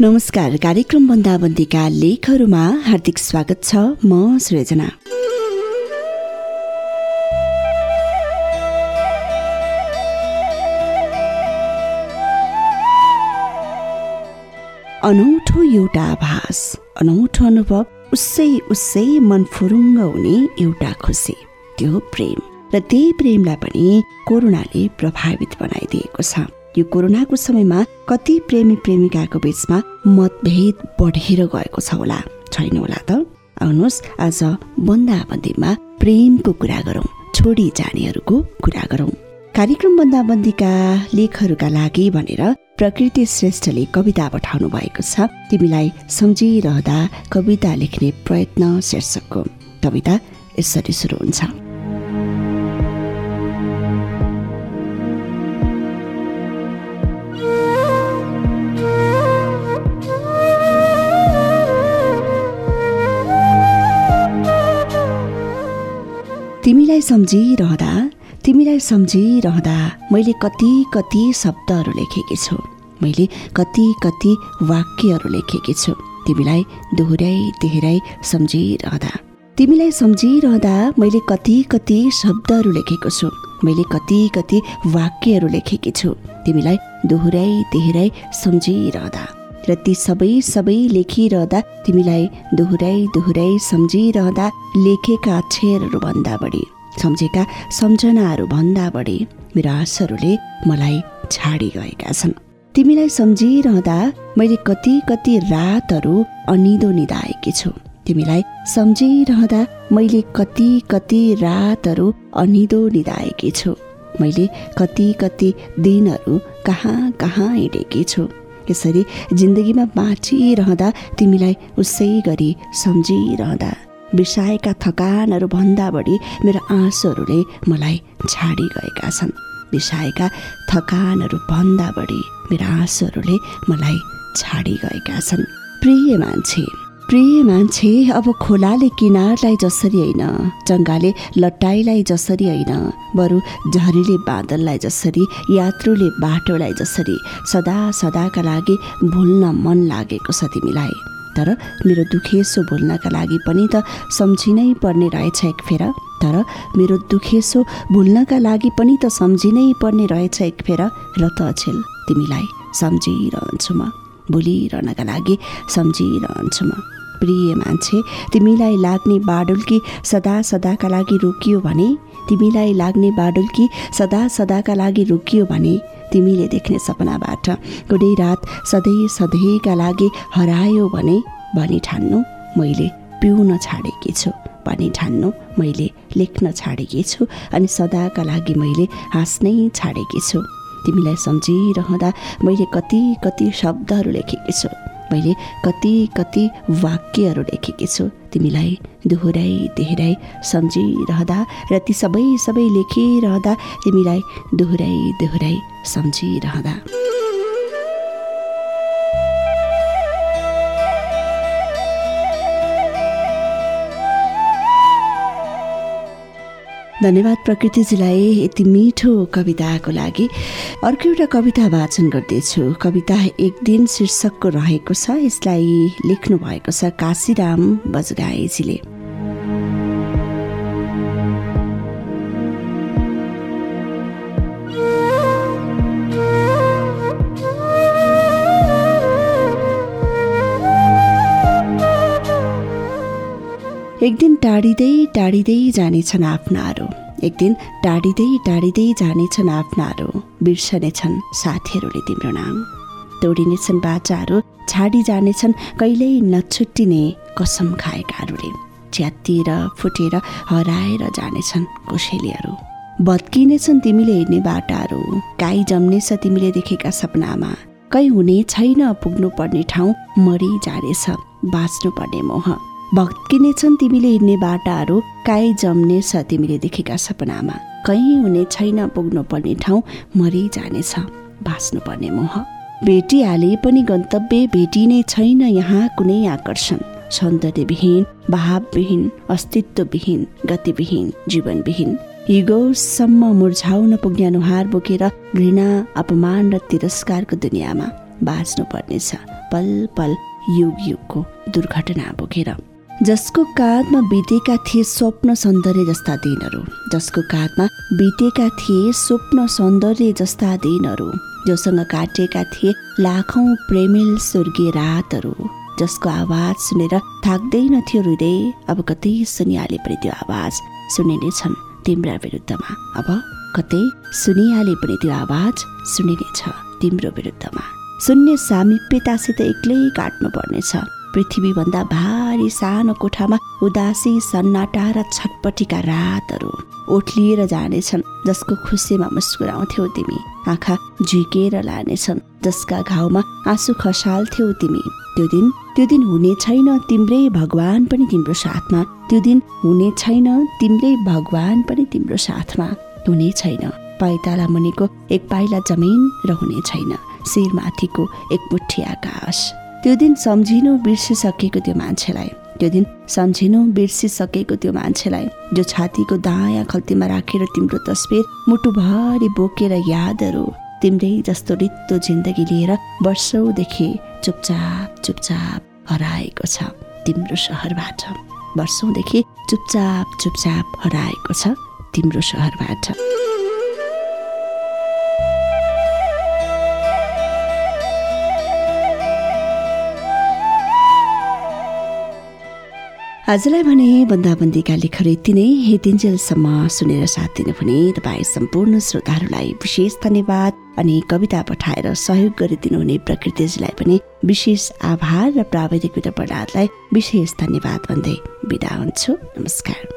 नमस्कार कार्यक्रम बन्दाबन्दीका लेखहरूमा हार्दिक स्वागत छ म सृजना। अनौठो एउटा आभास अनौठो अनुभव उसै उसै मन फुरुङ्ग हुने एउटा खुसी त्यो प्रेम र त्यही प्रेमलाई पनि कोरोनाले प्रभावित बनाइदिएको छ। यो कोरोनाको समयमा कति प्रेमी प्रेमिकाको बीचमा मतभेद बढेर गएको छ होला। छैन होला त? आउनुहोस् आज बन्दाबन्दीमा प्रेमको कुरा गरौँ छोडी जानेहरूको कुरा गरौँ। कार्यक्रम बन्दाबन्दीका लेखहरूका लागि भनेर प्रकृति श्रेष्ठले कविता पठाउनु भएको छ। तिमीलाई सम्झिरहँदा कविता लेख्ने प्रयत्न शीर्षकको कविता यसरी सुरु हुन्छ। तिमीलाई सम्झिरहँदा तिमीलाई सम्झिरहँदा मैले कति कति शब्दहरू लेखेकी छु। मैले कति कति वाक्यहरू लेखेकी छु। तिमीलाई दोहोऱ्याइ दोहोऱ्याइ सम्झिरहँदा। तिमीलाई सम्झिरहँदा मैले कति कति शब्दहरू लेखेको छु। मैले कति कति वाक्यहरू लेखेकी छु। तिमीलाई दोहोऱ्याइ दोहोऱ्याइ सम्झिरहँदा। र ती सबै सबै लेखिरहँदा तिमीलाई दोहोऱ्याइ दोहोऱ्याइ सम्झिरहँदा लेखेका अक्षरहरू भन्दा बढी सम्झेका सम्झनाहरू भन्दा बढी मेरो आशहरूले मलाई छाडी गएका छन्। तिमीलाई सम्झिरहँदा मैले कति कति रातहरू अनिदो निधाएकी छु। तिमीलाई सम्झिरहँदा मैले कति कति रातहरू अनिदो निधाएकी छु। मैले कति कति दिनहरू कहाँ कहाँ हिँडेकी छु। यसरी जिन्दगीमा बाँचिरहँदा तिमीलाई उसै गरी सम्झिरहँदा। बिसाएका थकानहरू भन्दा बढी मेरो आँसुहरूले मलाई छाडी गएका छन्। बिसाएका थकानहरू भन्दा बढी मेरो आँसुहरूले मलाई छाडी गएका छन्। प्रिय मान्छे प्रिय मान्छे अब खोलाले किनारलाई जसरी होइन जङ्गाले लट्टाइलाई जसरी होइन बरु झरीले बादललाई जसरी यात्रुले बाटोलाई जसरी सदा सदाका लागि भुल्न मन लागेको छ तिमीलाई। तर मेरो दुखेसो भुल्नका लागि पनि त सम्झिनै पर्ने रहेछ एक फेर। तर मेरो दुखेसो भुल्नका लागि पनि त सम्झिनै पर्ने रहेछ एक फेर। र त अछेल तिमीलाई सम्झिरहन्छु म। भुलिरहनका लागि सम्झिरहन्छु म। प्रिय मान्छे। तिमीलाई लाग्ने बाडुल्की सदा सदाका लागि रोकियो भने तिमीलाई लाग्ने बाडुल्की सदा सदाका लागि रोकियो भने तिमीले देख्ने सपनाबाट कुनै रात सधैँ सधैँका लागि हरायो भने भनी ठान्नु मैले पिउन छाडेकी छु भनी ठान्नु मैले लेख्न छाडेकी छु अनि सदाका लागि मैले हाँस्नै छाडेकी छु। तिमीलाई सम्झिरहँदा मैले कति कति शब्दहरू लेखेकी छु। मैले कति कति वाक्यहरू लेखेकी छु। तिमीलाई दोहोऱ्याइ दोहोऱ्याइ सम्झिरहँदा र ती सबै सबै लेखिरहँदा तिमीलाई दोहोऱ्याइ दोहोऱ्याइ सम्झिरहँदा। धन्यवाद प्रकृतिजीलाई यति मिठो कविताको लागि। अर्को एउटा कविता वाचन गर्दैछु। कविता एक दिन शीर्षकको रहेको छ यसलाई लेख्नु भएको छ काशीराम बजगाईजीले। एक दिन टाढिँदै टाढिँदै जानेछन् आफ्नाहरू। एक दिन टाढिँदै टाढिँदै जानेछन् आफ्नाहरू। बिर्सनेछन् साथीहरूले तिम्रो नाम। तोडिनेछन् बाचाहरू। छाडी जानेछन् कहिल्यै नछुट्टिने कसम खाएकाहरूले। च्यातिएर फुटेर हराएर जानेछन् कोसेलीहरू। भत्किनेछन् तिमीले हिँड्ने बाटाहरू। गाई जम्नेछ तिमीले देखेका सपनामा। कहीँ हुने छैन पुग्नु पर्ने ठाउँ मरि जानेछ बाँच्नु पर्ने मोह। भत्किनेछन् तिमीले हिँड्ने बाटाहरू काहीँ जम्नेछ तिमीले देखेका सपनामा। कहीँ हुने छैन पुग्नु पर्ने ठाउँ मरि जानेछ बाँच्नु पर्ने मोह। भेटिहाले पनि गन्तव्य भेटिने छैन यहाँ कुनै आकर्षण। सौन्दर्यविहीन भावविहीन अस्तित्वविहीन गतिविहीन जीवनविहीन। हिगोसम्म मुर्झाउन पुग्ने अनुहार बोकेर घृणा अपमान र तिरस्कारको दुनियाँमा बाँच्नु पर्नेछ पल पल युग युगको दुर्घटना बोकेर। जसको काँधमा बितेका थिए स्वप्न सौन्दर्य जस्ता दिनहरू जसको काँधमा बितेका थिए स्वप्न सौन्दर्य जस्ता दिनहरू जोसँग काटिएका थिए लाखौँ प्रेमिल स्वर्गीय रातहरू जसको आवाज सुनेर थाक्दैन थियो हृदय अब कतै सुनिहाले पनि त्यो आवाज सुनिने छन् तिम्रा विरुद्धमा अब कतै सुनिहाले पनि त्यो आवाज सुनिने छ तिम्रो विरुद्धमा। शून्य सामिप्यतासित एक्लै काट्नु पर्नेछ पृथ्वीभन्दा भारी सानो कोठामा उदासी सन्नाटा र छटपटीका रातहरू ओठलिएर जानेछन् जसको खुसीमा मुस्कुराउँथ्यौ तिमी। आँखा झुकेर लानेछन् जसका घाउमा आँसु खसाल्थ्यौ तिमी। त्यो दिन त्यो दिन हुने छैन तिम्रै भगवान पनि तिम्रो साथमा। त्यो दिन हुने छैन तिम्रै भगवान पनि तिम्रो साथमा। हुने छैन। पैताला मुनिको एक पाइला जमिन र हुने छैन। शिरमाथिको एक मुठी आकाश। त्यो दिन सम्झिनु बिर्सिसकेको त्यो मान्छेलाई। त्यो दिन सम्झिनु बिर्सिसकेको त्यो मान्छेलाई जो छातीको दायाँ खल्तीमा राखेर तिम्रो तस्बिर मुटुभरि बोकेर यादहरू तिम्रै जस्तो रित्तो जिन्दगी लिएर वर्षौँदेखि चुपचाप चुपचाप हराएको छ तिम्रो सहरबाट। वर्षौँदेखि चुपचाप चुपचाप हराएको छ तिम्रो सहरबाट। आजलाई भने बन्दाबन्दीका लेखहरू यति नै। हेतिन्जेलसम्म सुनेर साथ दिनु भने तपाईँ सम्पूर्ण श्रोताहरूलाई विशेष धन्यवाद अनि कविता पठाएर सहयोग गरिदिनु हुने प्रकृतिजीलाई पनि विशेष आभार र प्राविधिक विधा प्रहलादलाई विशेष धन्यवाद भन्दै बिदा हुन्छु। नमस्कार।